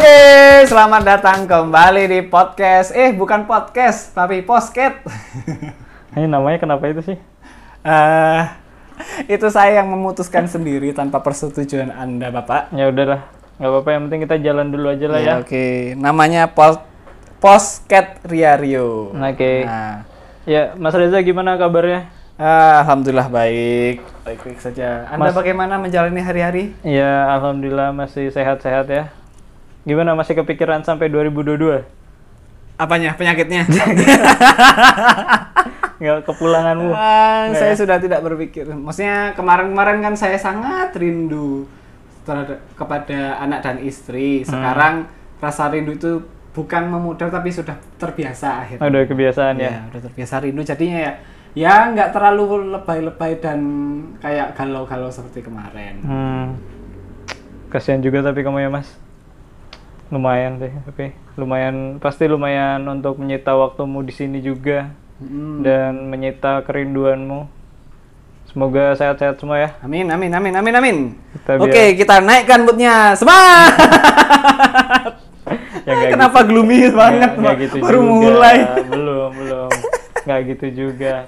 Oke, selamat datang kembali di podcast. Eh, bukan podcast, tapi posket. Ini namanya kenapa itu sih? Eh, itu saya yang memutuskan sendiri tanpa persetujuan Anda, Bapak. Ya udahlah, nggak apa-apa. Yang penting kita jalan dulu aja lah ya. Oke, namanya pos Posket Riario. Oke. Nah, Ya, Mas Reza gimana kabarnya? ah, alhamdulillah baik. Baik-baik saja. Anda Mas- bagaimana menjalani hari-hari? Ya, alhamdulillah masih sehat-sehat ya. Gimana masih kepikiran sampai 2022? Apanya? Penyakitnya? Nggak kepulanganmu? Nggak saya ya? sudah tidak berpikir. Maksudnya kemarin-kemarin kan saya sangat rindu terhadap kepada anak dan istri. Hmm. Sekarang rasa rindu itu bukan memudar tapi sudah terbiasa akhirnya. Udah kebiasaan ya. Ya, udah terbiasa rindu. Jadinya ya, ya nggak terlalu lebay-lebay dan kayak galau-galau seperti kemarin. Hmm. Kasihan juga tapi kamu ya Mas. Lumayan deh, tapi lumayan pasti lumayan untuk menyita waktumu di sini juga Mm. dan menyita kerinduanmu. Semoga sehat-sehat semua ya. Amin, amin, amin, amin, amin. Kita Oke, kita naikkan moodnya. Semangat! Ya, Kenapa gloomy banget? Nggak gitu Baru juga. mulai. Belum, belum. Nggak gitu juga.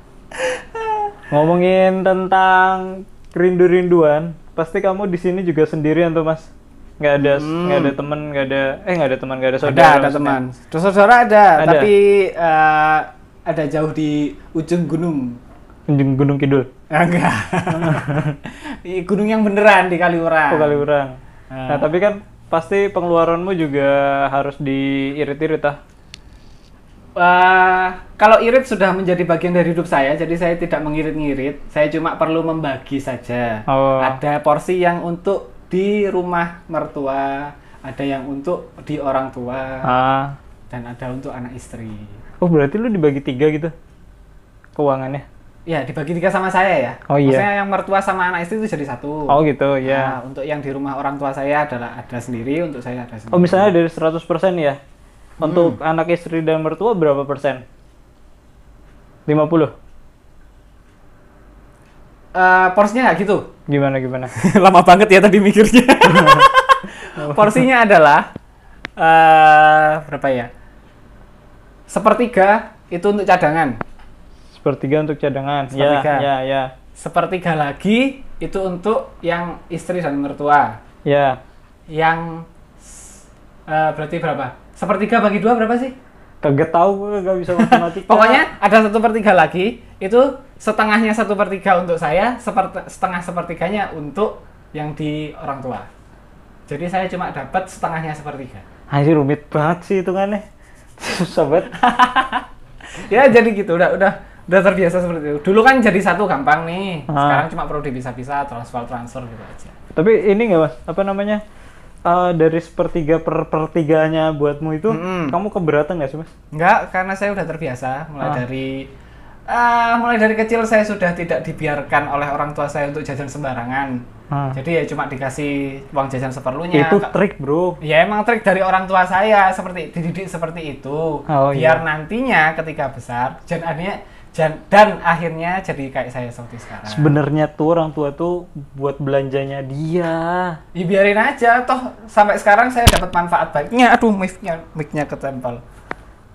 Ngomongin tentang rindu-rinduan, pasti kamu di sini juga sendirian tuh, Mas. Nggak ada nggak ada teman, nggak ada eh nggak ada teman, nggak ada saudara. Hmm. ada, ada teman. Saudara ada, Ada. tapi eh, ada jauh di ujung gunung. Gunung, Gunung Kidul. Ah, Enggak. Di gunung yang beneran di Kaliurang. Oh, Kaliurang. Ah. Nah, tapi kan pasti pengeluaranmu juga harus diirit-irit ah. Eh, kalau irit sudah menjadi bagian dari hidup saya, jadi saya tidak mengirit-ngirit. Saya cuma perlu membagi saja. Oh. Ada porsi yang untuk di rumah mertua, ada yang untuk di orang tua, Ah. dan ada untuk anak istri. Oh, berarti lu dibagi tiga gitu keuangannya? Ya, dibagi tiga sama saya ya. Oh, iya. Maksudnya yang mertua sama anak istri itu jadi satu. Oh, gitu, ya. Nah, untuk yang di rumah orang tua saya adalah ada sendiri, untuk saya ada sendiri. Oh misalnya dari 100% ya? Hmm. Untuk anak istri dan mertua berapa persen? 50? Eh, porsinya nggak gitu. Gimana gimana? Lama banget ya tadi mikirnya. porsinya adalah eh berapa ya? Sepertiga itu untuk cadangan. Sepertiga untuk cadangan. Sepertiga. Ya, ya, ya. Sepertiga lagi itu untuk yang istri dan mertua. Ya, Yang eh, berarti berapa? Sepertiga bagi dua berapa sih? Kagak tahu gue gak bisa matematika. Pokoknya ada satu per tiga lagi, itu setengahnya satu per tiga untuk saya, seperti, setengah sepertiganya untuk yang di orang tua. Jadi saya cuma dapat setengahnya sepertiga. Anjir rumit banget sih hitungannya. Susah banget. Ya jadi gitu, udah udah udah terbiasa seperti itu. Dulu kan jadi satu gampang nih, Ah. sekarang cuma perlu dipisah-pisah, transfer transfer gitu aja. Tapi ini nggak mas, apa namanya? Eh, dari sepertiga per pertiganya buatmu itu, Mm-mm. kamu keberatan nggak sih mas? Enggak, karena saya udah terbiasa mulai Ah. dari ah, mulai dari kecil saya sudah tidak dibiarkan oleh orang tua saya untuk jajan sembarangan. Ah. Jadi ya cuma dikasih uang jajan seperlunya. itu trik bro. Ya emang trik dari orang tua saya seperti dididik seperti itu. Oh, Biar iya. nantinya ketika besar dan dan akhirnya jadi kayak saya seperti sekarang. Sebenarnya tuh orang tua tuh buat belanjanya dia. Ya biarin aja toh sampai sekarang saya dapat manfaat baiknya. Aduh mic-nya mic-nya ketempel.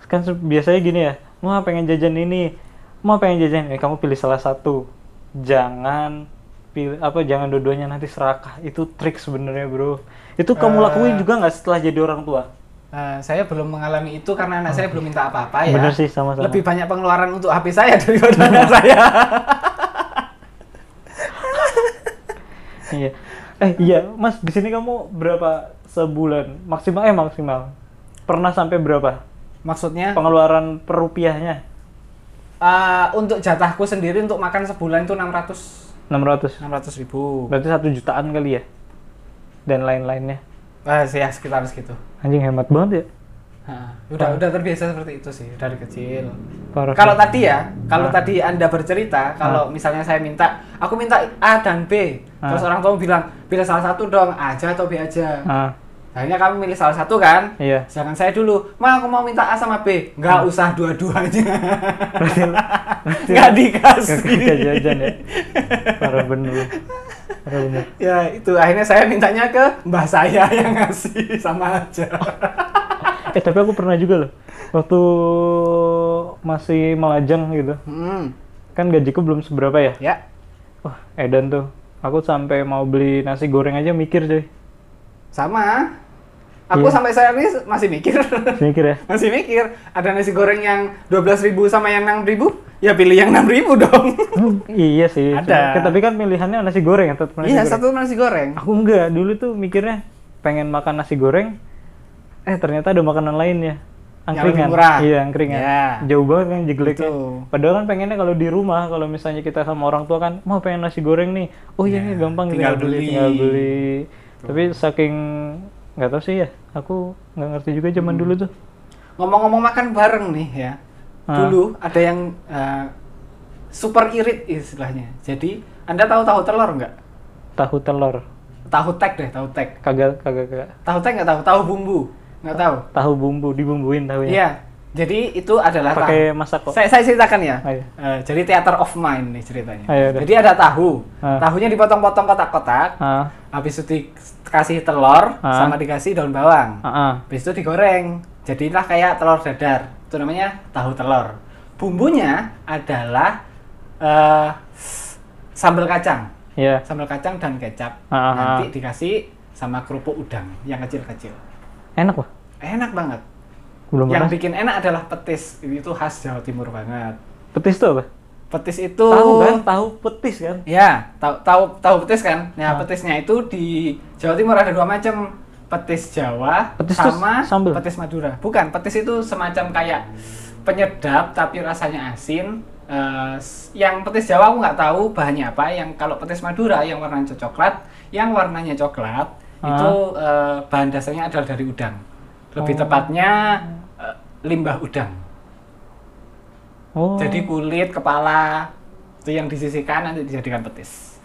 kan biasanya gini ya mau pengen jajan ini mau pengen jajan eh kamu pilih salah satu jangan pilih apa jangan dua-duanya nanti serakah itu trik sebenarnya bro itu kamu Eh. lakuin juga nggak setelah jadi orang tua Eh, saya belum mengalami itu karena anak saya belum minta apa-apa ya. Bener sih, sama-sama. Lebih banyak pengeluaran untuk HP saya daripada anak saya. iya. Eh iya mas di sini kamu berapa sebulan? Maksimal eh maksimal. Pernah sampai berapa? Maksudnya? Pengeluaran per rupiahnya? Eh, untuk jatahku sendiri untuk makan sebulan itu 600 600 600 ribu. berarti satu jutaan kali ya? Dan lain-lainnya Eh, ya sekitar segitu. anjing hemat banget ya Nah, udah udah terbiasa seperti itu sih dari kecil. parah Kalau sih. tadi ya, kalau Ah. tadi Anda bercerita, kalau misalnya saya minta, aku minta A dan B, terus Ah. orang tua bilang, pilih salah satu dong, A aja atau B aja. ah Akhirnya kamu milih salah satu kan? Iya. Sedangkan saya dulu, ma aku mau minta A sama B. Nggak usah dua-duanya. Berarti, berarti Nggak dikasih. Gak jajan ya. Parah bener. Ya itu akhirnya saya mintanya ke mbah saya yang ngasih sama aja. Eh tapi aku pernah juga loh. Waktu masih melajang gitu. Hmm, Kan gajiku belum seberapa ya. ya. Wah, edan tuh. Aku sampai mau beli nasi goreng aja mikir coy. Sama. Aku Iya. sampai saya ini masih mikir. Mikir ya. masih mikir. Ada nasi goreng yang 12.000 sama yang 6.000? Ya pilih yang 6.000 dong. Hmm, iya sih. Ada. Cuma- tapi kan pilihannya nasi goreng ya, tetap nasi Iya, goreng. satu nasi goreng. Aku enggak, dulu tuh mikirnya pengen makan nasi goreng. Eh, ternyata ada makanan lain ya. Angkringan. lebih murah. Iya, angkringan. Iya. Jauh banget kan jegleknya. Padahal kan pengennya kalau di rumah, kalau misalnya kita sama orang tua kan, mau pengen nasi goreng nih. Oh iya, Ya, nih gampang tinggal tinggal, beli, beli. tinggal beli. Tapi saking nggak tahu sih ya, aku nggak ngerti juga zaman Hmm. dulu tuh. Ngomong-ngomong makan bareng nih ya. Ah. Dulu ada yang eh, super irit istilahnya. Jadi, Anda tahu tahu telur nggak? Tahu telur. Tahu tek deh, tahu tek. Kagak kagak kagak. Tahu tek nggak tahu? Tahu bumbu? Nggak tahu? Tahu bumbu dibumbuin tahunya. Iya. Jadi itu adalah Pakai tahu. masak kok. Saya, saya ceritakan ya. Ayo. Eh, jadi theater of mind nih ceritanya. Ayo, jadi ada tahu. Ah. Tahunya dipotong-potong kotak-kotak. Ah, Habis itu dikasih telur Ah. sama dikasih daun bawang. ah, ah. Habis itu digoreng. Jadilah kayak telur dadar. Itu namanya tahu telur. Bumbunya adalah eh sambal kacang. Iya. Sambal kacang dan kecap. Ah, ah, Nanti dikasih sama kerupuk udang yang kecil-kecil. Enak wah. Enak banget. Belum yang pernah. bikin enak adalah petis. Itu khas Jawa Timur banget. Petis tuh apa? Petis itu Tahu kan? Tahu petis kan? Ya, tahu tahu tahu petis kan? Ah. Nah, petisnya itu di Jawa Timur ada dua macam. Petis Jawa Petis sama sambel? petis Madura. Bukan, petis itu semacam kayak penyedap tapi rasanya asin. S- yang petis Jawa aku nggak tahu bahannya apa. Yang kalau petis Madura yang warnanya coklat, yang warnanya coklat Ah. itu eh, bahan dasarnya adalah dari udang. Lebih Oh. tepatnya eh, limbah udang. Oh. Jadi kulit, kepala itu yang disisihkan nanti dijadikan petis.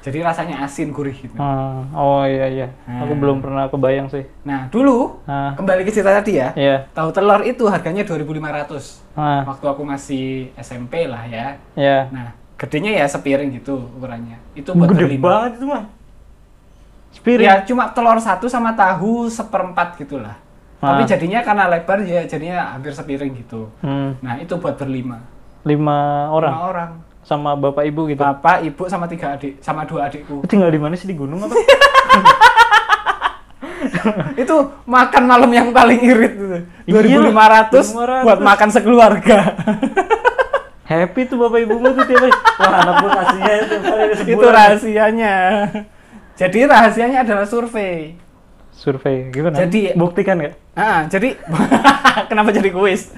Jadi rasanya asin gurih gitu. Ah, oh iya iya. Aku Hmm. belum pernah kebayang sih. Nah, dulu Ah, kembali ke cerita tadi ya. iya. Tahu telur itu harganya 2.500. Ah, Waktu aku masih SMP lah ya. iya. Nah, gedenya ya sepiring gitu ukurannya. Itu buat Gede berlima. banget itu mah. Spirit. Ya cuma telur satu sama tahu seperempat gitulah. Tapi Ah. jadinya karena lebar ya jadinya hampir sepiring gitu. Hmm, Nah, itu buat berlima. lima orang Lima orang. sama bapak ibu gitu. Bapak, ibu sama tiga adik, sama dua adikku. Lu tinggal di mana sih di gunung apa? itu makan malam yang paling irit itu. Iya, 2500 buat 2500. makan sekeluarga. Happy tuh bapak ibumu tuh tiap hari. Wah anak gua kasihnya itu itu rahasianya. Jadi rahasianya adalah survei. Survei gimana? Jadi- buktikan nggak? Ah, jadi kenapa jadi kuis?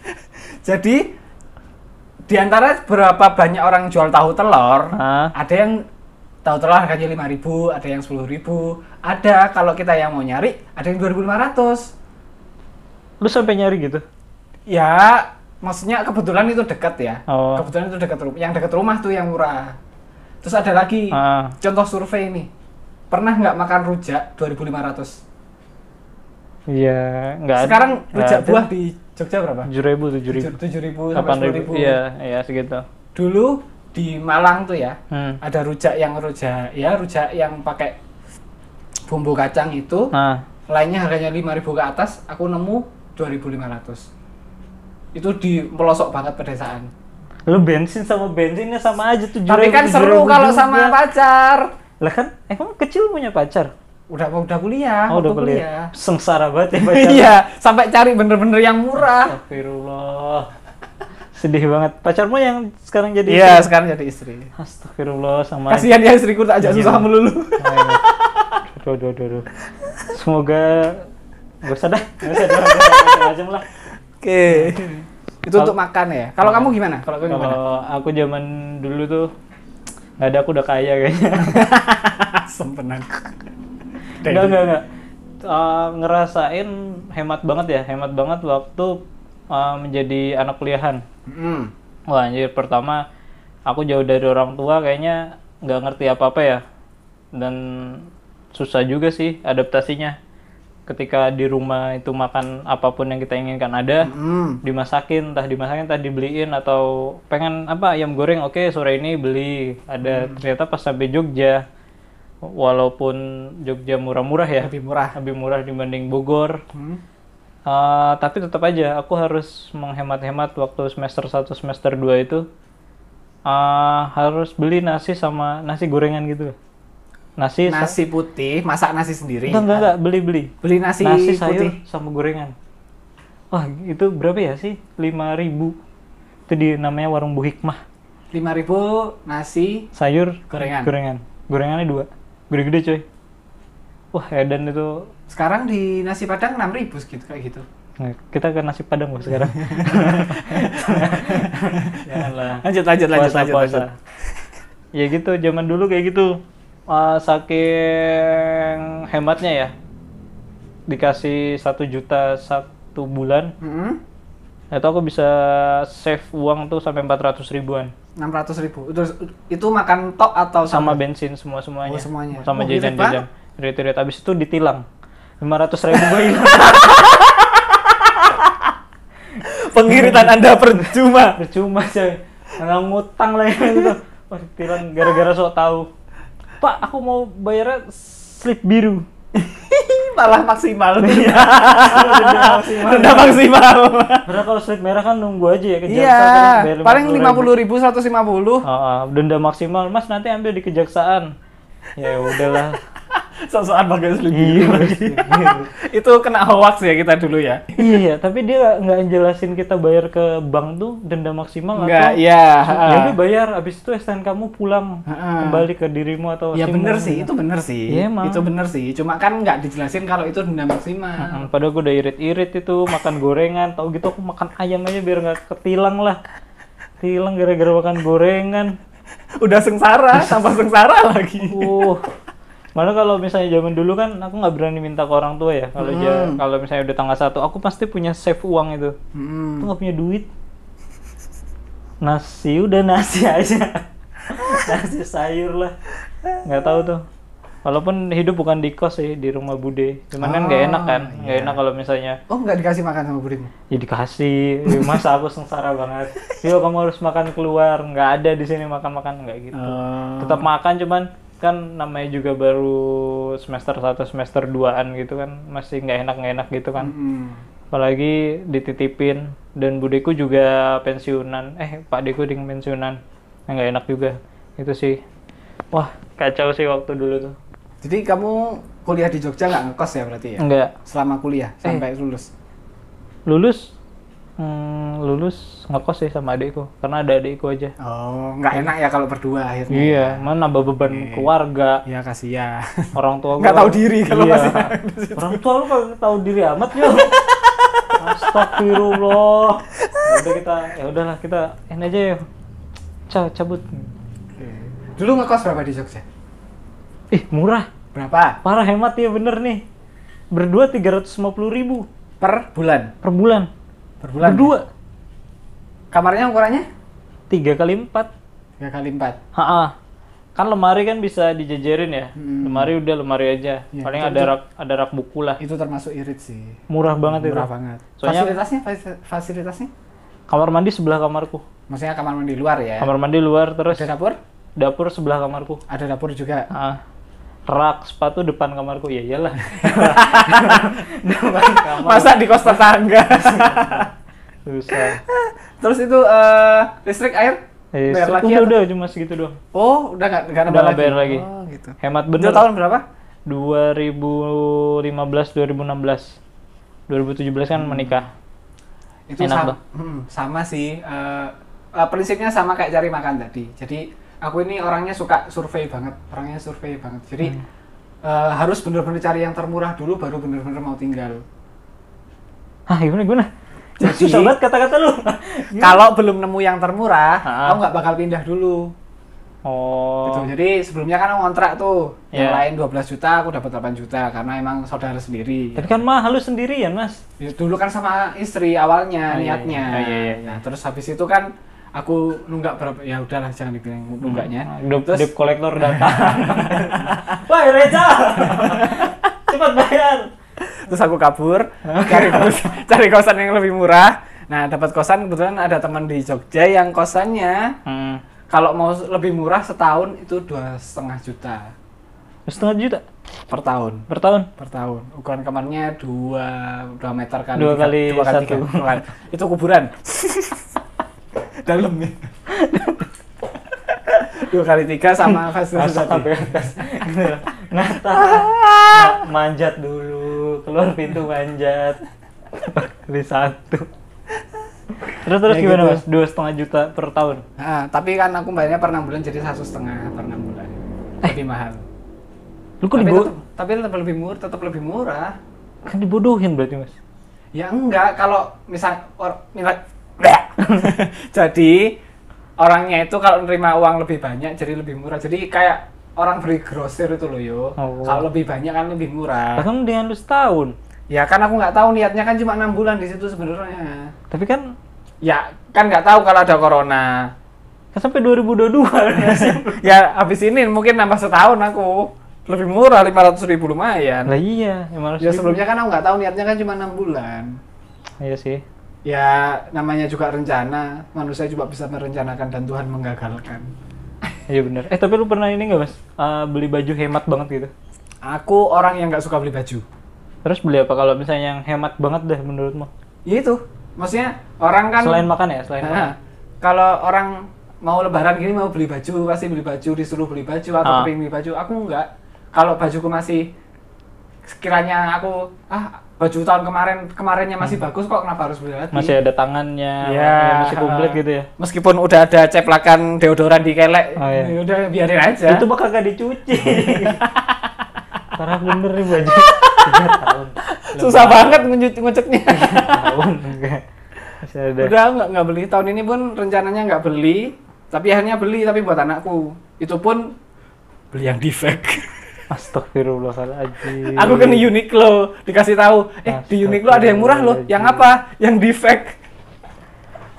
jadi di antara berapa banyak orang jual tahu telur, Ah. ada yang tahu telur harganya 5.000, ada yang 10.000, ada kalau kita yang mau nyari ada yang 2.500. Lu sampai nyari gitu? Ya, maksudnya kebetulan itu dekat ya. Oh. Kebetulan itu dekat rumah. Yang dekat rumah tuh yang murah. Terus ada lagi Ah. contoh survei nih. Pernah nggak makan rujak 2.500? Iya, nggak ada. Sekarang rujak buah di Jogja berapa? tujuh ribu, tujuh ribu, 7.000 sampai delapan ribu. 10.000. Iya, iya segitu. Dulu di Malang tuh ya, Hmm. ada rujak yang rujak ya rujak yang pakai bumbu kacang itu, Nah, lainnya harganya 5.000 ke atas, aku nemu 2.500. Itu di pelosok banget pedesaan. lu bensin sama bensinnya sama aja tujuh Tapi kan seru kalau sama pacar. Lah kan, emang kecil punya pacar? Udah udah kuliah, Oh, udah kuliah. Sengsara banget ya pacar. Iya, sampai cari bener-bener yang murah. Astagfirullah. Sedih banget. Pacarmu yang sekarang jadi Iya, istri? sekarang jadi istri. Astagfirullah sama Kasihan ya istriku tak ajak Iya. susah melulu. Aduh, aduh, aduh, aduh. Semoga gak usah dah, gak usah dah, macam-macam lah. Oke. Itu untuk makan ya. Kalau kamu gimana? Kalau kamu gimana? Kalau aku zaman dulu tuh nggak ada aku udah kaya kayaknya. Sempenan. Enggak, enggak, enggak. Uh, ngerasain hemat banget ya, hemat banget waktu uh, menjadi anak kuliahan. Hmm. Wah anjir, pertama aku jauh dari orang tua kayaknya nggak ngerti apa-apa ya. Dan susah juga sih adaptasinya. ketika di rumah itu makan apa pun yang kita inginkan ada Hmm. dimasakin entah dimasakin entah dibeliin atau pengen apa ayam goreng oke sore ini beli ada ternyata pas sampai Jogja walaupun Jogja murah-murah ya. Lebih murah. lebih murah dibanding Bogor. Hmm. Uh, tapi tetap aja aku harus menghemat-hemat waktu semester 1 semester 2 itu. Uh, harus beli nasi sama nasi gorengan gitu. Nasi Nasi putih, masak nasi sendiri. enggak enggak enggak. Beli beli. Beli nasi, nasi sayur putih. sama gorengan. Wah itu berapa ya sih? 5000 itu di namanya warung Bu Hikmah. 5000 nasi sayur Gorengan. gorengan. Gorengannya dua gede-gede coy wah edan itu sekarang di nasi padang 6000 segitu kayak gitu. Nah, kita ke nasi padang kok sekarang Janganlah. Lanjut lanjut lanjut puasa, lanjut. puasa. lanjut. Ya gitu, zaman dulu kayak gitu. Ah, saking hematnya ya. Dikasih satu juta satu bulan, Hmm. itu aku bisa save uang tuh sampai 400 ribuan. 600 ribu. Itu, itu makan tok atau Sama bensin semua semuanya. Oh, semuanya. Sama Oh, irit jajan-jajan. Irit-irit abis itu ditilang. 500 ribu gue hilang. Pengiritan Anda percuma. Percuma coy. Nggak ngutang lah ya gitu. Wah, ditilang gara-gara sok tahu. Pak, aku mau bayarnya slip biru. Malah maksimal. Iya. maksimal. Denda maksimal. Padahal kalau slip merah kan nunggu aja ya ke jaksa Iya, paling 50.000. 50 ribu, 150. Ah, ah, denda maksimal. Mas nanti ambil di kejaksaan. Ya udahlah. Sok-sokan pakai slip Iya, biru. Itu kena hoax ya kita dulu ya. iya, tapi dia nggak jelasin kita bayar ke bank tuh denda maksimal Enggak, atau iya. ya udah bayar habis itu STN kamu pulang kembali ke dirimu atau Ya bener sih, itu bener sih. Iya, emang. itu bener sih. Cuma kan nggak dijelasin kalau itu denda maksimal. Hmm, padahal gue udah irit-irit itu makan gorengan, tau gitu aku makan ayam aja biar nggak ketilang lah. Tilang gara-gara makan gorengan. Udah sengsara, tambah sengsara lagi. Uh, mana kalau misalnya zaman dulu kan aku nggak berani minta ke orang tua ya. Kalau Hmm. kalau misalnya udah tanggal satu, aku pasti punya save uang itu. Aku Hmm. nggak punya duit. Nasi udah nasi aja. nasi sayur lah. Nggak tahu tuh. Walaupun hidup bukan di kos sih, di rumah bude. Cuman kan nggak Oh, enak kan, nggak iya. enak kalau misalnya Oh nggak dikasih makan sama budimu? ya dikasih Ya, masa aku sengsara banget yuk kamu harus makan keluar nggak ada di sini makan makan nggak gitu Oh. tetap makan cuman kan namanya juga baru semester 1 semester 2an gitu kan. Masih nggak enak nggak enak gitu kan. Hmm. apalagi dititipin. Dan budeku juga pensiunan. Eh pak deku ding pensiunan. Nah, nggak enak juga. Itu sih. Wah kacau sih waktu dulu tuh. Jadi kamu kuliah di Jogja nggak ngekos ya berarti ya? nggak. Selama kuliah Eh. sampai lulus. lulus hmm, lulus ngekos sih sama adikku karena ada adikku aja Oh, nggak enak ya kalau berdua akhirnya. Iya, mana nambah beban keluarga. Iya kasihan. Orang tua Nggak tahu diri kalau Iya. masih Orang tua lu kagak tahu diri amat yo. Astagfirullah. Ya udah kita, ya udahlah kita ini aja ya. Ca cabut. Dulu ngekos berapa di Jogja? Ih, murah. Berapa? Parah hemat ya bener nih. Berdua 350 ribu Per bulan. per bulan. Per bulan. Berdua. Kamarnya ukurannya? Tiga kali empat. Tiga kali empat. Ha Kan lemari kan bisa dijajarin ya. Hmm. Lemari udah lemari aja. Iya, Paling itu- ada rak ada rak buku lah. Itu termasuk irit sih. Murah banget itu. Murah banget. Soalnya- Fasilitasnya? fasi- Fasilitasnya? Kamar mandi sebelah kamarku. Maksudnya kamar mandi luar ya? Kamar mandi luar terus Ada dapur? dapur sebelah kamarku. Ada dapur juga. Ah, rak sepatu depan kamarku ya iyalah. depan. Masa di kos tetangga? Susah. Terus itu eh, listrik air? Eh, Bayar lagi udah udah cuma segitu doang. Oh, udah nggak nggak Udah nambah bayar lagi. Oh, gitu. Hemat Itu bener. tahun berapa? 2015 2016. 2017 kan menikah. Itu Enak sama, hmm, sama sih. eh, eh, prinsipnya sama kayak cari makan tadi. Jadi aku ini orangnya suka survei banget, orangnya survei banget. Jadi Hmm. eh, harus bener-bener cari yang termurah dulu, baru bener-bener mau tinggal. Hah, gimana gimana? Jadi- Susah banget kata-kata lu. Kalau belum nemu yang termurah, Ah. aku nggak bakal pindah dulu. Oh. Gitu. Jadi sebelumnya kan aku ngontrak tuh, yang Iya. lain 12 juta, aku dapat 8 juta karena emang saudara sendiri. Tapi kan mahal lu sendirian, Mas. Ya, dulu kan sama istri awalnya Oh, iya, niatnya. iya. Iya, iya, iya. Nah, terus habis itu kan aku nunggak berapa ya udahlah jangan dibilang nunggaknya. Debt, Terus debt collector datang. Wah, Reza. Cepat bayar. Terus aku kabur cari kos- cari kosan yang lebih murah nah dapat kosan kebetulan ada teman di Jogja yang kosannya Hmm. kalau mau lebih murah setahun itu dua setengah juta Setengah juta per tahun per tahun. per tahun ukuran kamarnya dua dua meter kali Dua kali dua kali satu. tiga. Itu kuburan dalam ya dua kali tiga sama fasilitas tadi. sampai atas. Ngata. Ma- manjat dulu, keluar pintu manjat. Kali satu. Terus terus Ya gimana gitu. mas? Dua setengah juta per tahun. Nah, tapi kan aku bayarnya per enam bulan jadi satu setengah per enam bulan lebih mahal Lu kok tapi tetap, tapi tetap lebih murah tetap lebih murah kan dibodohin berarti mas? ya enggak kalau misal or, misal- jadi orangnya itu kalau nerima uang lebih banyak jadi lebih murah jadi kayak orang beli grosir itu loh yo. Oh. kalau lebih banyak kan lebih murah. Bahkan dengan lu setahun. ya kan aku nggak tahu niatnya kan cuma enam bulan di situ sebenarnya. Tapi kan ya kan nggak tahu kalau ada corona. Kan sampai 2022 ya habis ini mungkin nambah setahun aku. Lebih murah lima ratus ribu lumayan. Lah iya, emang harus ya sebelumnya kan aku nggak tahu niatnya kan cuma enam bulan. Iya sih. ya namanya juga rencana. Manusia juga bisa merencanakan dan Tuhan menggagalkan Iya bener. Eh tapi lu pernah ini nggak mas? Eh, beli baju hemat banget gitu? aku orang yang nggak suka beli baju Terus beli apa kalau misalnya yang hemat banget deh menurutmu? ya itu maksudnya orang kan Selain makan ya, selain makan. Nah, kalau orang mau lebaran gini mau beli baju pasti beli baju disuruh beli baju atau Ah. beli baju aku enggak kalau bajuku masih sekiranya aku ah baju tahun kemarin kemarinnya masih bagus kok kenapa harus beli lagi Hmm. Masih ada tangannya, Ya, ya, masih komplit gitu ya. meskipun udah ada ceplakan deodoran di kelek Oh, iya. ya udah biarin aja Itu bakal gak dicuci. Parah bener nih baju. Tahun. susah banget Tahun enggak. Masih ada. udah nggak nggak beli tahun ini pun rencananya nggak beli tapi akhirnya beli tapi buat anakku itu pun beli yang defect Astagfirullahaladzim. aku kan di Uniqlo dikasih tahu. Eh di Uniqlo ada yang murah loh. Yang apa? Yang defect.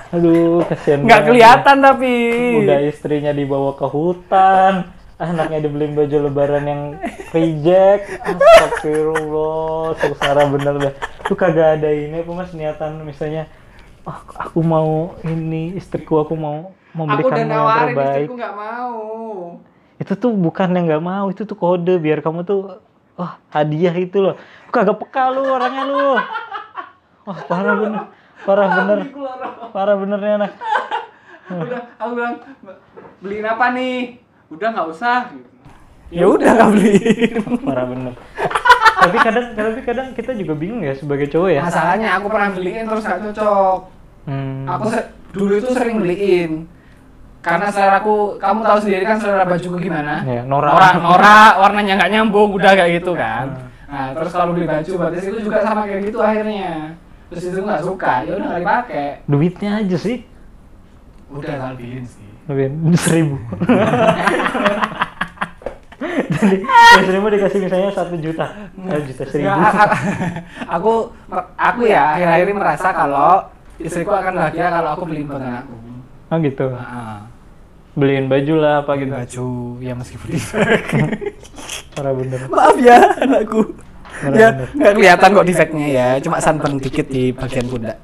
Aduh, kasihan nggak kelihatan tapi. Udah istrinya dibawa ke hutan, anaknya dibeliin baju lebaran yang reject. Astagfirullah, sengsara bener dah. Lu kagak ada ini apa mas? Niatan misalnya, "Ah, aku mau ini istriku aku mau aku memberikan udah yang nawarin terbaik. istriku nggak mau Itu tuh bukan yang nggak mau, itu tuh kode biar kamu tuh, wah hadiah itu loh. Lu kagak peka lu orangnya lu. Wah parah bener, parah bener, parah bener nih anak. udah aku bilang beliin apa nih udah nggak usah ya udah nggak beliin parah bener tapi kadang tapi kadang kita juga bingung ya sebagai cowok ya masalahnya aku pernah beliin terus nggak cocok hmm. aku dulu itu sering beliin karena selera aku kamu tahu sendiri kan selera bajuku gimana? Ya, norak. norak norak warnanya nggak nyambung udah kayak gitu kan. Nah terus kalau beli baju batis itu juga sama kayak gitu akhirnya. Terus itu nggak suka ya udah nggak dipakai. Duitnya aja sih. Udah beliin sih. Lebih seribu. Jadi seribu dikasih misalnya satu juta. Satu juta seribu. Aku aku ya akhir-akhir ini merasa kalau istriku akan bahagia kalau aku beliin buat anakku oh gitu. Nah, beliin baju lah apa beliin gitu. baju ya meskipun defect parah bener. Maaf ya anakku. Ya nggak kelihatan kok defectnya ya cuma sunburn dikit di bagian pundak.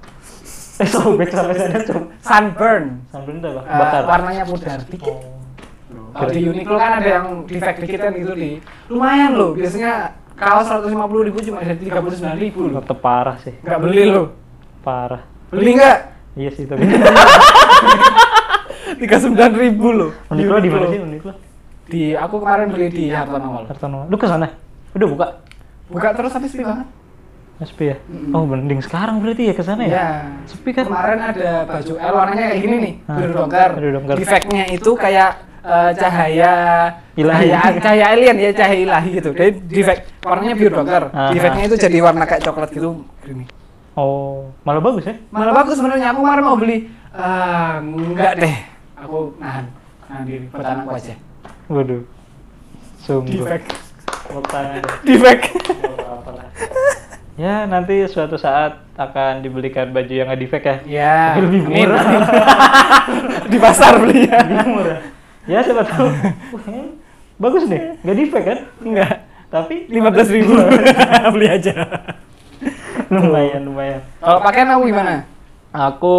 Eh sobek sampai sana coba sunburn. Sambil udah lah Eh, bakar. warnanya pudar dikit. Oh. kalau di Uniqlo kan ada yang defect dikit kan gitu di. Lumayan loh biasanya kaos 150 ribu cuma ada 39 ribu loh. Tetep parah sih. Nggak beli loh. Parah. Beli nggak iya sih tapi 39 ribu loh. Uniqlo di mana sih Uniqlo di aku kemarin beli di Hartono Mall. Hartono lu ke sana? Udah buka? Buka terus tapi sepi banget sepi ya? Oh mending sekarang berarti ya ke sana ya? Ya sepi kan? Kemarin ada baju L warnanya kayak gini nih Ah, biru dongker. Biru dongker. itu kayak eh, cahaya Ilahi. cahaya, cahaya alien ya cahaya ilahi gitu. Jadi defect warnanya biru dongker. Ah, defectnya itu jadi warna kayak coklat gitu ini oh malah bagus ya? Malah bagus sebenarnya. Aku kemarin mau beli Ah, enggak deh. aku nahan. Nahan diri. Buat anakku aja. Waduh. Sungguh. Defect defect ya nanti suatu saat akan dibelikan baju yang nggak defect ya. Ya Tapi lebih murah. di pasar beli ya. Lebih murah. Ya siapa tahu. Ini bagus nih. Nggak defect kan? Enggak. Tapi lima belas ribu. Beli aja lumayan lumayan. Kalau pakaian aku gimana? aku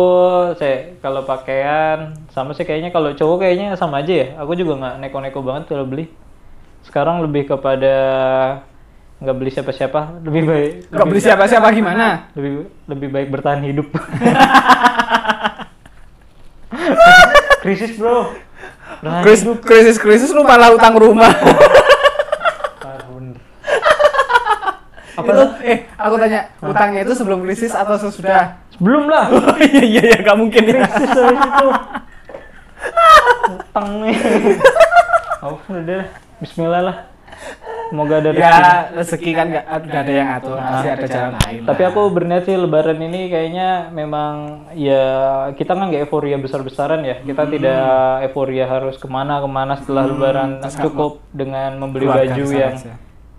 saya kalau pakaian sama sih kayaknya. Kalau cowok kayaknya sama aja ya. Aku juga nggak neko-neko banget kalau beli. Sekarang lebih kepada nggak beli siapa-siapa. Lebih baik Gak beli siapa-siapa gimana? lebih lebih baik bertahan hidup. Krisis bro. Bertahan Krisis, hidup. krisis, krisis lu malah utang rumah. Ah, bener. Apa itu? Eh, aku tanya, utangnya itu sebelum krisis atau sesudah? sebelum lah Oh iya iya iya, gak mungkin ya. krisis itu utang nih oh udah deh Bismillah lah semoga ada rezeki Ya, rezeki kan gak udah ada yang atur, pasti ada jalan lain. Tapi aku berniat sih lebaran ini kayaknya memang ya kita kan nggak euforia besar-besaran ya. Kita tidak euforia harus ke mana-kemana setelah lebaran terus cukup dengan membeli Keluarga baju yang.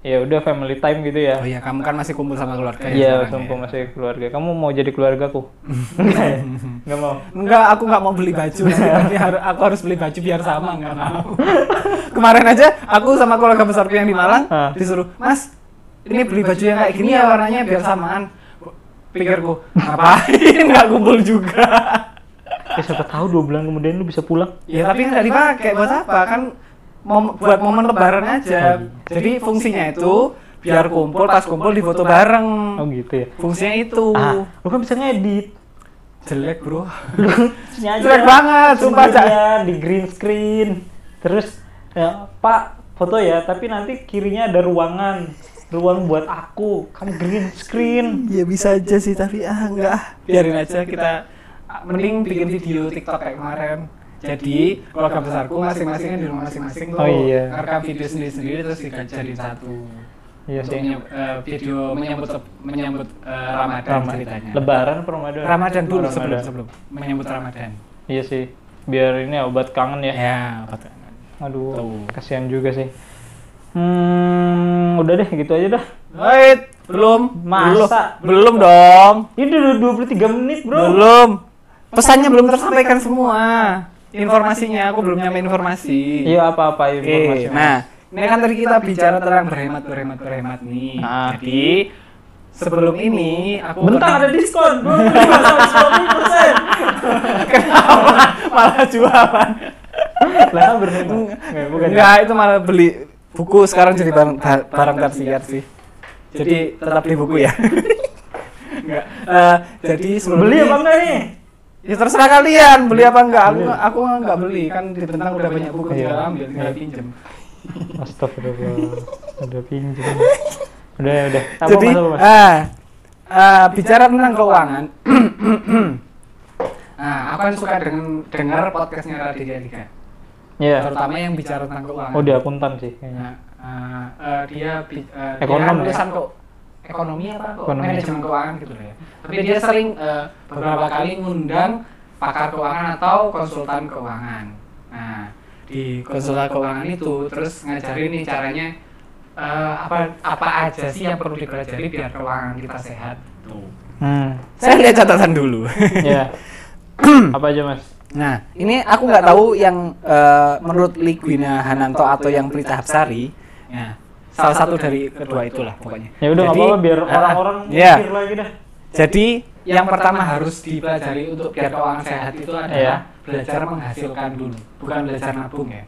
Ya udah family time gitu ya. Oh iya, kamu kan masih kumpul sama keluarga ya Iya, sekarang sumpah ya? masih keluarga. Kamu mau jadi keluargaku? Enggak ya? Enggak mau. Enggak, aku nggak mau beli baju. Nanti harus aku harus beli baju biar sama, nggak mau. Kemarin aja aku sama keluarga besarku yang di Malang Hah. disuruh, Mas, ini beli baju yang kayak gini ya warnanya biar samaan. Pikirku, ngapain nggak kumpul juga? Ya siapa tahu dua bulan kemudian lu bisa pulang. Ya tapi nggak dipakai buat apa? Kan mom- buat momen lebaran aja. Jadi fungsinya itu biar kumpul pas kumpul di foto bareng. Oh gitu ya. Fungsinya itu. Ah, lu kan bisa ngedit. Jelek, Bro. Jelek banget, sumpah, Cak. Sendirian, di green screen. Terus ya, Pak foto ya, tapi nanti kirinya ada ruangan. Ruang buat aku, kamu green screen. Ya bisa aja sih, tapi ah enggak. Biarin aja kita mending bikin video TikTok kayak kemarin. Jadi keluarga besarku masing-masing di rumah masing-masing tuh Oh iya. rekam video sendiri-sendiri terus dijadiin satu. Iya sih. menyam- eh, video menyambut menyambut eh, Ramadan Ramadan. ceritanya. Lebaran Ramadan? Ramadan dulu Oh, sebelum Ramadan. sebelum menyambut Ramadan. Iya sih. Biar ini obat kangen ya. Ya, betul. Aduh, Tuh. kasihan juga sih. Hmm, udah deh gitu aja dah. Wait, belum. Masa? Belum, belum dong. Ini udah 23 menit, Bro. Belum. Pesannya belum tersampaikan semua. Informasinya aku belum nyampe informasi. Iya, apa-apa informasi. nah, ini kan tadi kita bicara tentang berhemat, berhemat, berhemat nih. Ah. Jadi sebelum ini aku Bentar pernah- ada diskon 25 sampai 90%. Kenapa malah jualan? Lah berhemat. Bukan. Enggak, itu malah beli buku sekarang jadi barang ba- barang tersiar sih. Jadi tetap beli buku ya. Enggak. Eh, jadi sebelum Beli apa enggak nih? Ya terserah kalian beli apa enggak. Aku aku enggak beli kan di bentang udah banyak buku Iya. tinggal ambil tinggal pinjem. Astagfirullah. Udah pinjam. Udah, udah. Apa Jadi apa, ah ah, bicara tentang keuangan. nah, aku kan suka dengan dengar podcastnya Raditya Dika. Iya. Terutama yang bicara tentang keuangan. Oh, dia akuntan sih Nah, kayaknya. ah, eh, dia bi- eh, Ekonom dia ya? kok ekonomi apa kok Ekonomi. manajemen keuangan gitu ya. Tapi dia sering eh, beberapa kali ngundang pakar keuangan atau konsultan keuangan. Nah, di konsultan keuangan itu terus ngajarin nih caranya eh, apa apa aja sih yang perlu dipelajari biar keuangan kita sehat. Tuh. Hmm. Saya lihat catatan dulu. Ya. apa aja, Mas? Nah, ini aku nggak tahu yang eh, menurut Ligwina Hananto atau yang Prita Hapsari. Ya, salah satu dari kedua itulah pokoknya. Ya udah apa-apa biar ah, orang-orang ya. mikir lagi dah. Jadi yang pertama harus dipelajari untuk biar keuangan sehat itu adalah belajar menghasilkan dulu, bukan belajar nabung ya.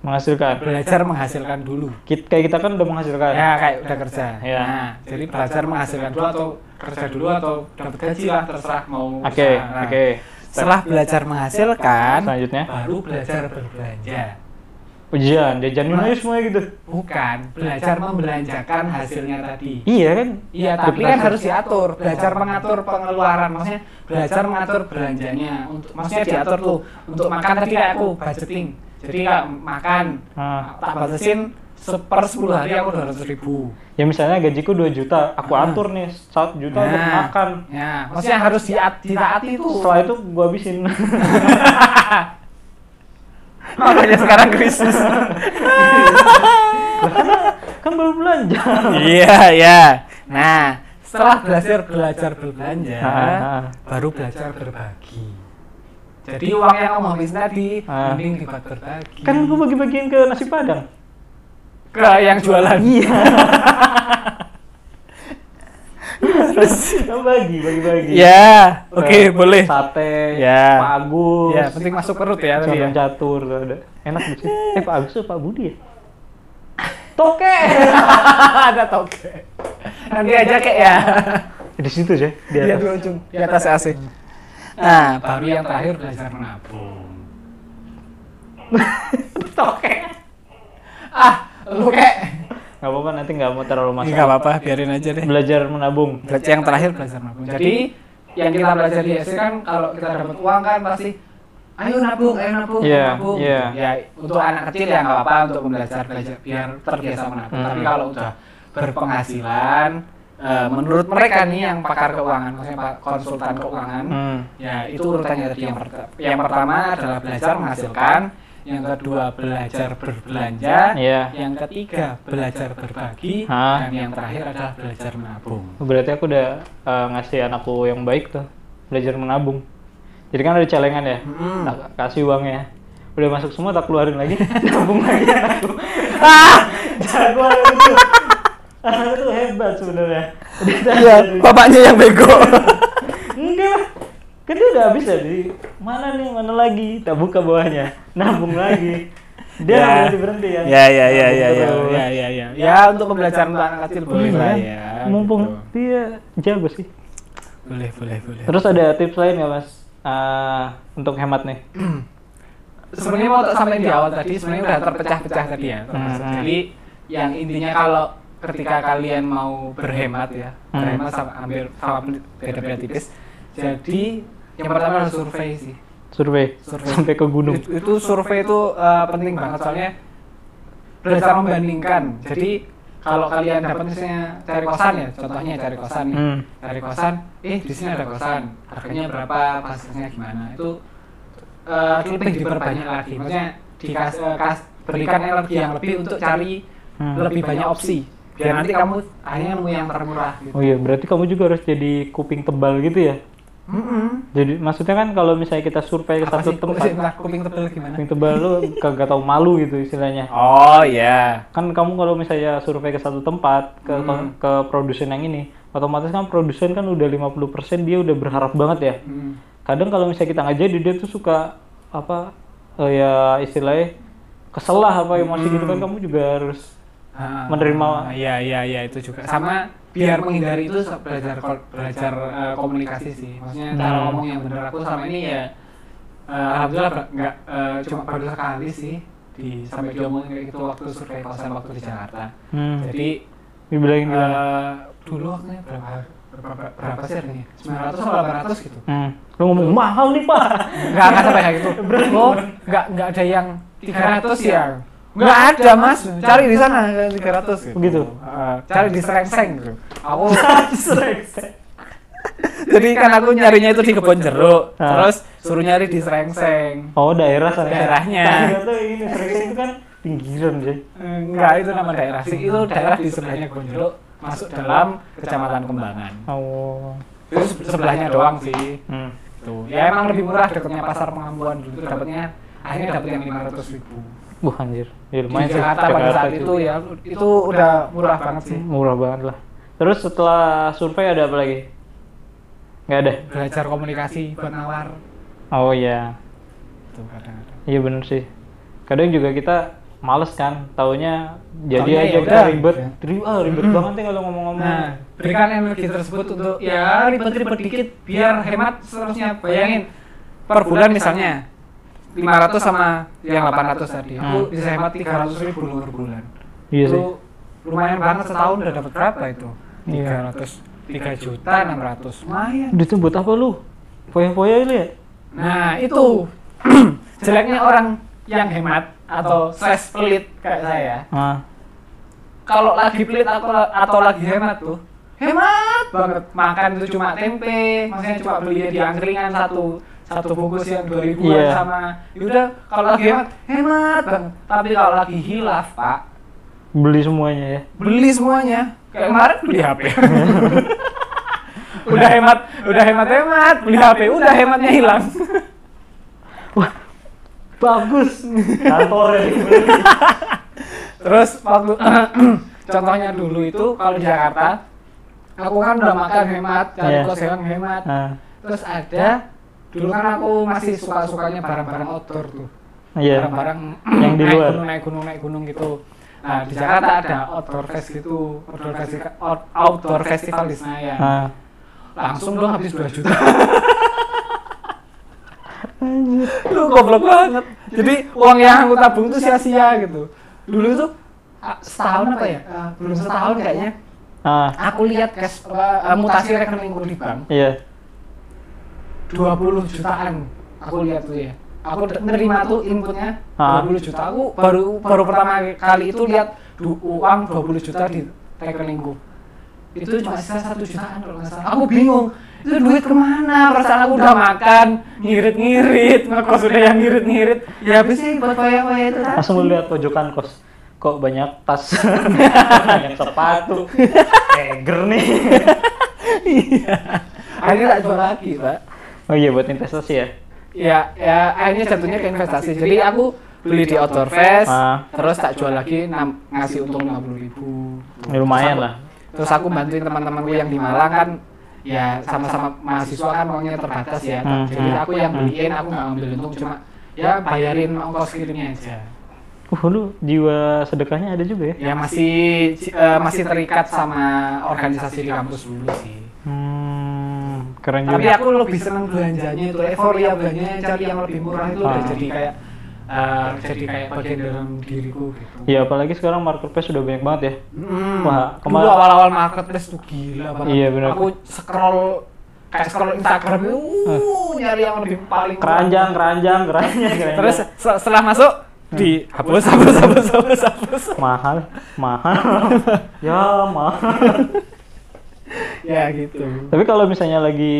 Menghasilkan. Belajar menghasilkan dulu. Kita, kayak kita kan udah menghasilkan. Ya kayak udah kerja. Iya. Nah, jadi belajar menghasilkan dulu atau kerja dulu atau dapat gaji lah terserah mau. Oke. Nah, oke. Setelah belajar menghasilkan, Selanjutnya baru belajar berbelanja. Ujian, jajanin aja semuanya gitu. Bukan, belajar membelanjakan hasilnya tadi. Iya kan? Iya, tapi kan harus diatur. Belajar mengatur pengeluaran, maksudnya belajar mengatur belanjanya. Untuk, maksudnya diatur tuh untuk makan tadi kayak aku budgeting. Jadi kak makan, Ah. tak batasin per 10 hari aku 200 ribu. Ya misalnya gajiku 2 juta, aku Ah. atur nih 1 juta untuk Nah, makan. Ya, maksudnya harus ditaati tuh. Setelah itu gua habisin. Makanya sekarang krisis. kan baru belanja. Iya, iya. Nah, setelah belajar belajar berbelanja, baru belajar berbagi. Jadi uang yang kamu habis tadi, mending dibuat berbagi. Kan gua bagi-bagiin ke nasi padang. ke yang jualan. Iya. Kamu bagi, bagi-bagi. Ya, oke Eh, boleh. Sate, Ya. Pak Agus. Ya, penting masuk perut ya tadi ya. Catur tuh ada. Enak sih. Eh Pak Agus Pak Budi ya? Toke. Ada toke. Nanti aja kayak ya. di situ sih, di Di atas. ujung, di atas AC. Nah, baru yang terakhir belajar menabung. toke. Ah, lu kek. Gak apa-apa nanti nggak mau terlalu masuk. Enggak apa-apa, biarin aja deh. Belajar menabung. Belajar yang terakhir belajar nabung. Jadi yang kita belajar di SD kan kalau kita dapat uang kan pasti ayo nabung, ayo nabung, Iya, nabung. iya. Ya untuk anak kecil ya nggak apa-apa untuk belajar belajar biar terbiasa menabung. Hmm. Tapi kalau udah berpenghasilan, eh, menurut mereka nih yang pakar keuangan, maksudnya konsultan keuangan, Hmm. ya itu urutannya tadi yang, yang pertama adalah belajar menghasilkan, yang kedua belajar berbelanja, Iya. yang ketiga belajar berbagi, Hah? dan yang terakhir adalah belajar menabung. Berarti aku udah eh, ngasih anakku yang baik tuh belajar menabung. Jadi kan ada celengan ya, Mm. tak kasih uangnya. Udah masuk semua tak keluarin lagi, nabung lagi anakku. ah, jago anak itu. Anak itu hebat sebenarnya. Iya, bapaknya yang bego. Enggak. Kan dia udah habis ya di mana nih, mana lagi? Tak buka bawahnya, nabung lagi. Dia Ya. nggak berhenti berhenti ya. Ya ya ya ya ya terus. ya ya ya. Ya untuk pembelajaran untuk anak kecil boleh lah kan? ya. Mumpung gitu. dia jago sih. Boleh boleh boleh. Terus ada tips lain nggak mas Ah, untuk hemat nih? sebenarnya mau tak sampaikan di awal tadi sebenarnya udah terpecah-pecah tadi ya. termasuk. Hmm. Jadi yang intinya kalau ketika kalian mau berhemat ya, Hmm. berhemat sama hampir sama beda-beda tipis. Jadi yang pertama adalah survei sih. Survei, Survei. sampai ke gunung. Itu, itu survei itu uh, penting banget soalnya belajar membandingkan. Jadi kalau kalian dapat misalnya cari kosan ya, contohnya cari kosan nih, Hmm. cari kosan, eh di sini ada kosan, harganya berapa, fasilitasnya gimana, itu uh, lebih diperbanyak lagi. Maksudnya dikas, uh, kas- berikan energi yang lebih untuk cari Hmm. lebih banyak opsi. Biar nanti kamu akhirnya nemu yang termurah. Gitu. Oh iya, berarti kamu juga harus jadi kuping tebal gitu ya? Mm-mm. Jadi maksudnya kan kalau misalnya kita survei ke Apa satu sih? tempat, Kuping, kuping tebel gimana? kuping tebal lu kagak tahu malu gitu istilahnya. Oh iya. Kan kamu kalau misalnya survei ke satu tempat ke Hmm. ke produsen yang ini, otomatis kan produsen kan udah 50% dia udah berharap banget ya. Hmm. Kadang kalau misalnya kita nggak jadi dia tuh suka apa eh, ya istilahnya kesel lah apa emosi gitu kan Hmm. kamu juga harus Ah, Menerima- Iya iya iya itu juga. Sama biar menghindari itu belajar belajar eh, komunikasi sih. Maksudnya cara Hmm. ngomong yang benar aku sama ini ya eh, alhamdulillah nggak eh, cuma baru sekali sih di sampai diomongin kayak gitu waktu survei kosan waktu di Jakarta. hmm, Jadi dibilangin gimana? eh, dulu waktunya berapa berapa, berapa sih harganya? 900 atau 800 gitu. Hmm. Lu ngomong mahal nih pak. Enggak, enggak sampai kayak gitu. Oh, enggak enggak ada yang 300 ya. Enggak ada, Mas. Cari di sana 300 gitu. Begitu? Heeh, cari di Serengseng gitu. Aku Jadi kan aku nyarinya itu di kebon jeruk. Terus suruh nyari di Serengseng. Oh daerah sana. Daerahnya. Ini sering itu kan pinggiran sih. Enggak, itu nama daerah sih. Itu daerah di sebelahnya kebon jeruk masuk dalam Kecamatan Kembangan. Oh. Itu se- sebelahnya doang sih. Hmm. Tuh. Ya emang lebih murah dekatnya pasar pengampuan dulu dapatnya akhirnya dapat yang 500 ribu. Wah anjir. Ya, di lumayan sih. Jakarta pada saat itu ya itu udah murah banget sih Murah banget lah. Terus setelah survei ada apa lagi? Nggak ada. belajar komunikasi buat nawar Oh iya. tuh kadang-kadang Iya bener sih. Kadang juga kita males kan, taunya jadi Taunya aja ya kita udah, ribet. ya. Ri- ah, ribet Hmm. banget nih kalau ngomong-ngomong. nah berikan energi tersebut untuk ya ribet-ribet dikit biar hemat seterusnya bayangin per bulan misalnya 500 sama yang 800 tadi aku Hmm. bisa hemat 300 ribu per bulan Iya itu sih. lumayan banget setahun udah dapat berapa itu Iya. 300 3 juta 600 lumayan Duitnya buat apa lu? Foya-foya ini ya? Nah itu jeleknya orang yang hemat atau slash pelit kayak saya. Ah. Kalau lagi pelit atau atau lagi hemat tuh hemat banget. Makan itu cuma tempe, maksudnya cuma beli di angkringan satu satu bungkus yang dua ribuan Iya. sama yaudah kalau lagi hemat hemat banget. Tapi kalau lagi hilaf pak Beli semuanya ya. beli semuanya kayak kemarin beli HP. udah hemat, udah hemat hemat beli HP, udah hematnya hilang. Wah, bagus. Kantornya dibeli. Terus waktu contohnya dulu itu kalau di Jakarta aku kan udah makan hemat cari Iya. kos hewan hemat Ah, terus ada dulu kan aku masih suka sukanya barang-barang outdoor tuh. Iya. barang-barang Yang di naik luar. gunung naik gunung naik gunung gitu. Nah di Jakarta ada outdoor fest gitu. Outdoor festival outdoor festival di Senayan. Ah. langsung dong habis 2 juta. Lu goblok banget. Jadi uang yang aku tabung tuh sia-sia gitu. Dulu tuh ah, setahun apa ya? Ah, belum setahun kayaknya. Ah, aku lihat cash eh, mutasi rekeningku di bank. Iya. 20 jutaan aku lihat tuh ya. Aku nerima tuh inputnya Ah. 20 juta. Aku baru baru pertama kali itu lihat uang 20 juta di rekeningku. Itu cuma sisa satu jutaan kalau nggak salah. Aku bingung itu duit ke mana? Perasaan aku udah makan ngirit-ngirit ngekos udah yang ngirit-ngirit. Ya habis sih buat foya-foya itu tadi. Langsung lihat pojokan kos. Kok banyak tas, banyak sepatu, eger nih. iya. Akhirnya tak jual lagi pak Oh iya buat investasi ya? ya ya akhirnya jatuhnya ke investasi jadi aku beli di outdoor fest Ah. terus tak jual lagi nam- ngasih untung lima puluh ribu Ya, lumayan lah. terus aku bantuin teman-temanku yang di Malang kan ya sama-sama mahasiswa kan uangnya terbatas ya Hmm, jadi hmm, aku yang beliin aku nggak ngambil untung cuma ya bayarin ongkos kirimnya aja Uh, lu jiwa sedekahnya ada juga ya? ya masih eh, masih terikat sama organisasi di kampus dulu sih Hmm, keren tapi juga. aku lebih seneng belanjanya itu euforia belanjanya cari yang lebih murah itu udah Ah. jadi kayak eh, jadi kayak bagian dalam diriku gitu Iya, apalagi sekarang marketplace udah banyak banget ya. Hmm. Wah, Dulu kemar- awal-awal marketplace tuh gila banget. Iya, benar. Aku scroll kayak scroll Instagram itu uh, nyari yang lebih paling. Keranjang, keranjang, keranjang, keranjang. Terus se- setelah masuk di hapus hapus hapus hapus hapus. mahal, mahal. ya, mahal. ya gitu. Tapi kalau misalnya lagi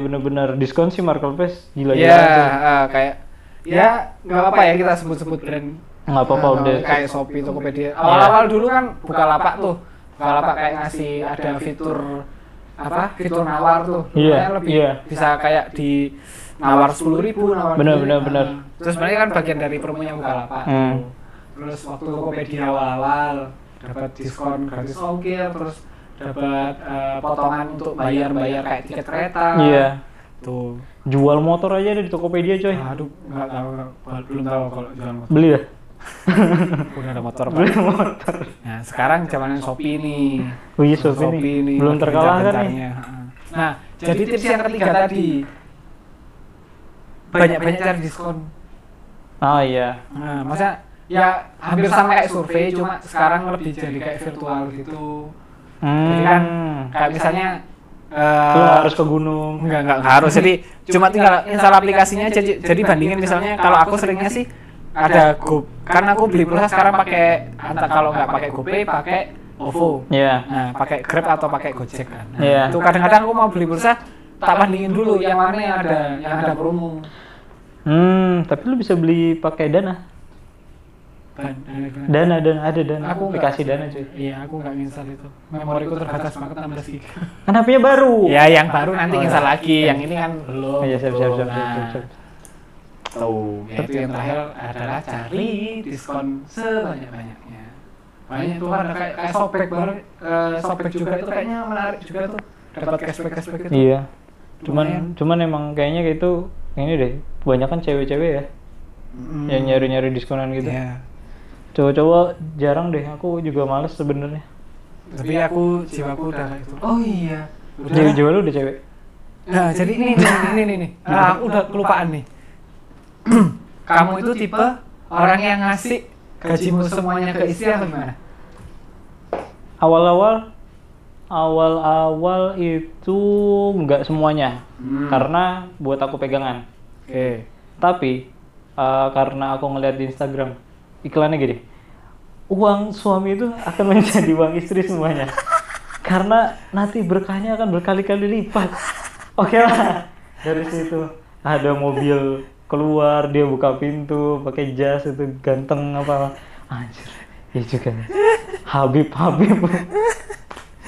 bener-bener diskon sih marketplace gila Ya eh, kayak ya nggak apa-apa ya kita sebut-sebut brand. Nggak apa-apa Eh, udah. Kayak Shopee, Tokopedia. Awal-awal dulu kan buka lapak tuh. Buka lapak kayak ngasih ada fitur apa? Fitur nawar tuh. Iya, Lumayan lebih iya. bisa kayak di nawar sepuluh ribu, nawar Bener, bener, bener. Nah, Terus sebenarnya kan bagian dari promonya buka lapak. Hmm. Terus waktu Tokopedia awal-awal dapat diskon gratis ongkir, terus dapat eh, potongan untuk bayar-bayar kayak tiket kereta. Iya. Tuh. Jual motor aja ada di Tokopedia coy. Aduh, nggak tahu, belum tahu kalau jual motor. Beli ya? Udah ada motor, Pak. Beli motor. Nah, sekarang zamannya Shopee nih. Oh iya Shopee, nih. Belum terkalahkan nih. Nah, jadi tips yang ketiga tadi banyak-banyak cari diskon. Ah iya. Nah, maksudnya ya hampir sama kayak survei, cuma sekarang lebih jadi kayak virtual gitu. Jadi kan Hmm. kayak misalnya Lu eh nggak harus ke gunung. Enggak, enggak, enggak harus. Jadi cuma tinggal install aplikasinya aja. Jadi bandingin misalnya kalau aku seringnya sih ada Go karena aku beli pulsa sekarang pakai antara kalau nggak pakai GoPay pakai OVO. Iya. Nah, pakai Grab atau pakai Gojek kan. Nah, Iya. Itu kadang-kadang aku mau beli pulsa tak bandingin dulu yang mana yang ada yang ada promo. Hmm, tapi lu bisa beli pakai Dana. Ban- Dana, Dana ada Dana. Aku aplikasi Dana cuy. Iya, aku nggak install itu. Memoriku terbatas banget 16 GB. Kan HP-nya baru. Ya, yang baru nanti Oh, install iya. lagi. Yang ini kan belum. Oh, iya, siap, siap, siap, Nah, siap, siap. Tuh, itu yang terakhir adalah cari diskon sebanyak-banyaknya. Banyak tuh ada kayak, kayak sobek baru, eh, sobek juga itu kayaknya menarik juga tuh. Dapat cashback cashback itu. Iya. Cuman cuman emang kayaknya kayak itu ini deh, kebanyakan cewek-cewek ya Mm. yang nyari-nyari diskonan gitu. Iya. Cowok-cowok jarang deh, aku juga males sebenarnya. Tapi aku jiwaku udah itu. Oh iya. Udah. Jiwa-jiwa lu udah cewek. Nah, jadi ini ini ini ini. nih. Ah, aku udah kelupaan nih. Kamu itu tipe orang yang ngasih gajimu semuanya ke istri atau gimana? Awal-awal awal-awal itu nggak semuanya. Hmm. Karena buat aku pegangan. Oke. Tapi eh, karena aku ngeliat di Instagram iklannya gini, uang suami itu akan menjadi uang istri semuanya. karena nanti berkahnya akan berkali-kali lipat. Oke lah, dari situ ada mobil keluar dia buka pintu pakai jas itu ganteng apa. Anjir. Iya juga Habib Habib.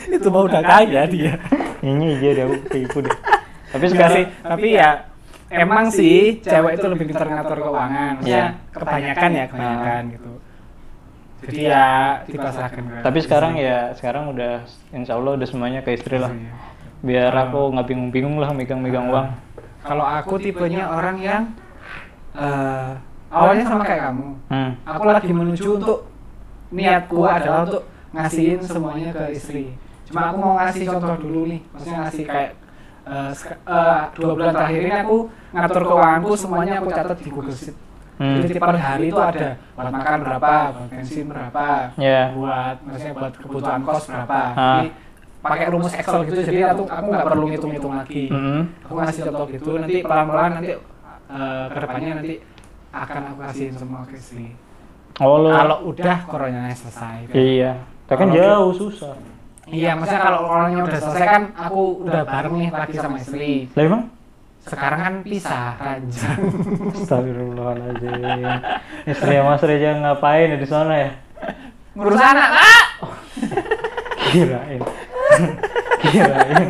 Itu mau udah kaya dia. ini dia dia aku ketipu deh tapi sekarang sih, tapi ya emang sih cewek itu lebih pintar ngatur keuangan. Iya. kebanyakan ya kebanyakan gitu. jadi ya dipasrahkan ke Tapi istri. sekarang ya sekarang udah insya Allah udah semuanya ke istri lah. Iya. Biar aku nggak bingung-bingung lah megang-megang uang. kalau aku tipenya orang yang eh, awalnya sama kayak kamu Hmm. aku lagi menuju untuk niatku adalah untuk ngasihin semuanya ke istri cuma aku mau ngasih contoh dulu nih maksudnya ngasih kayak sek- eh, dua bulan terakhir ini aku ngatur keuanganku semuanya aku catat di Google Sheet Hmm. jadi per hari itu ada buat makan berapa buat bensin berapa Ya. buat maksudnya buat kebutuhan kos berapa Ah. jadi pakai rumus Excel gitu jadi aku aku nggak perlu ngitung-ngitung lagi Hmm. aku ngasih contoh gitu nanti pelan-pelan nanti eh, ke depannya nanti akan aku kasihin semua ke istri Oh kalau udah coronanya selesai Iya. Tapi kan jauh susah. Iya maksudnya kalau coronanya udah selesai kan aku udah bareng nih lagi sama istri Lah emang? sekarang kan pisah ranjang Astagfirullahaladzim. Istri Mas Reja ngapain ya di sana ya? ngurus anak Kak! Kirain. Kirain.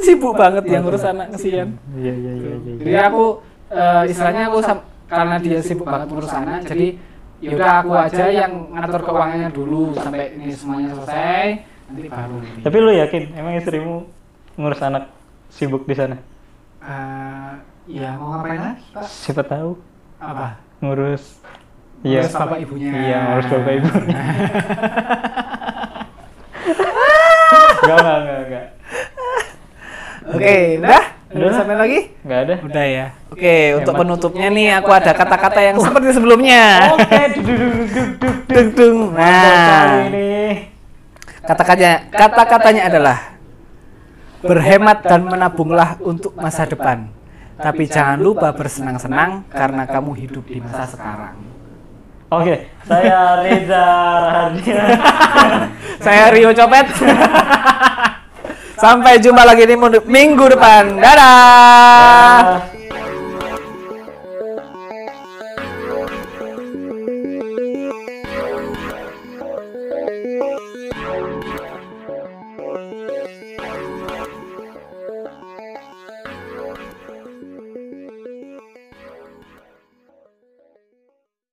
sibuk banget yang ngurus anak kesian Iya iya iya iya. jadi aku eh, istilahnya aku karena dia sibuk banget ngurus anak jadi yaudah aku aja yang ngatur keuangannya dulu sampai ini semuanya selesai nanti. Tapi lu yakin emang istrimu ngurus anak sibuk di sana? Eh, ya mau ngapain lagi pak Siapa tahu apa ngurus Ngurus bapak ibunya. Iya, ngurus bapak ibunya. Enggak, enggak, enggak, enggak. oke udah Udah. udah sampai lagi Enggak ada. udah ya oke untuk Hemat. penutupnya nih aku ada kata-kata yang seperti sebelumnya Oke. Dung, nah ini. Kata-katanya kata-katanya adalah berhemat dan menabunglah untuk masa depan. Tapi jangan lupa bersenang-senang karena kamu hidup di masa sekarang. Oke, saya Reza Rahardian. saya Rio Copet. Sampai jumpa lagi di minggu depan. Dadah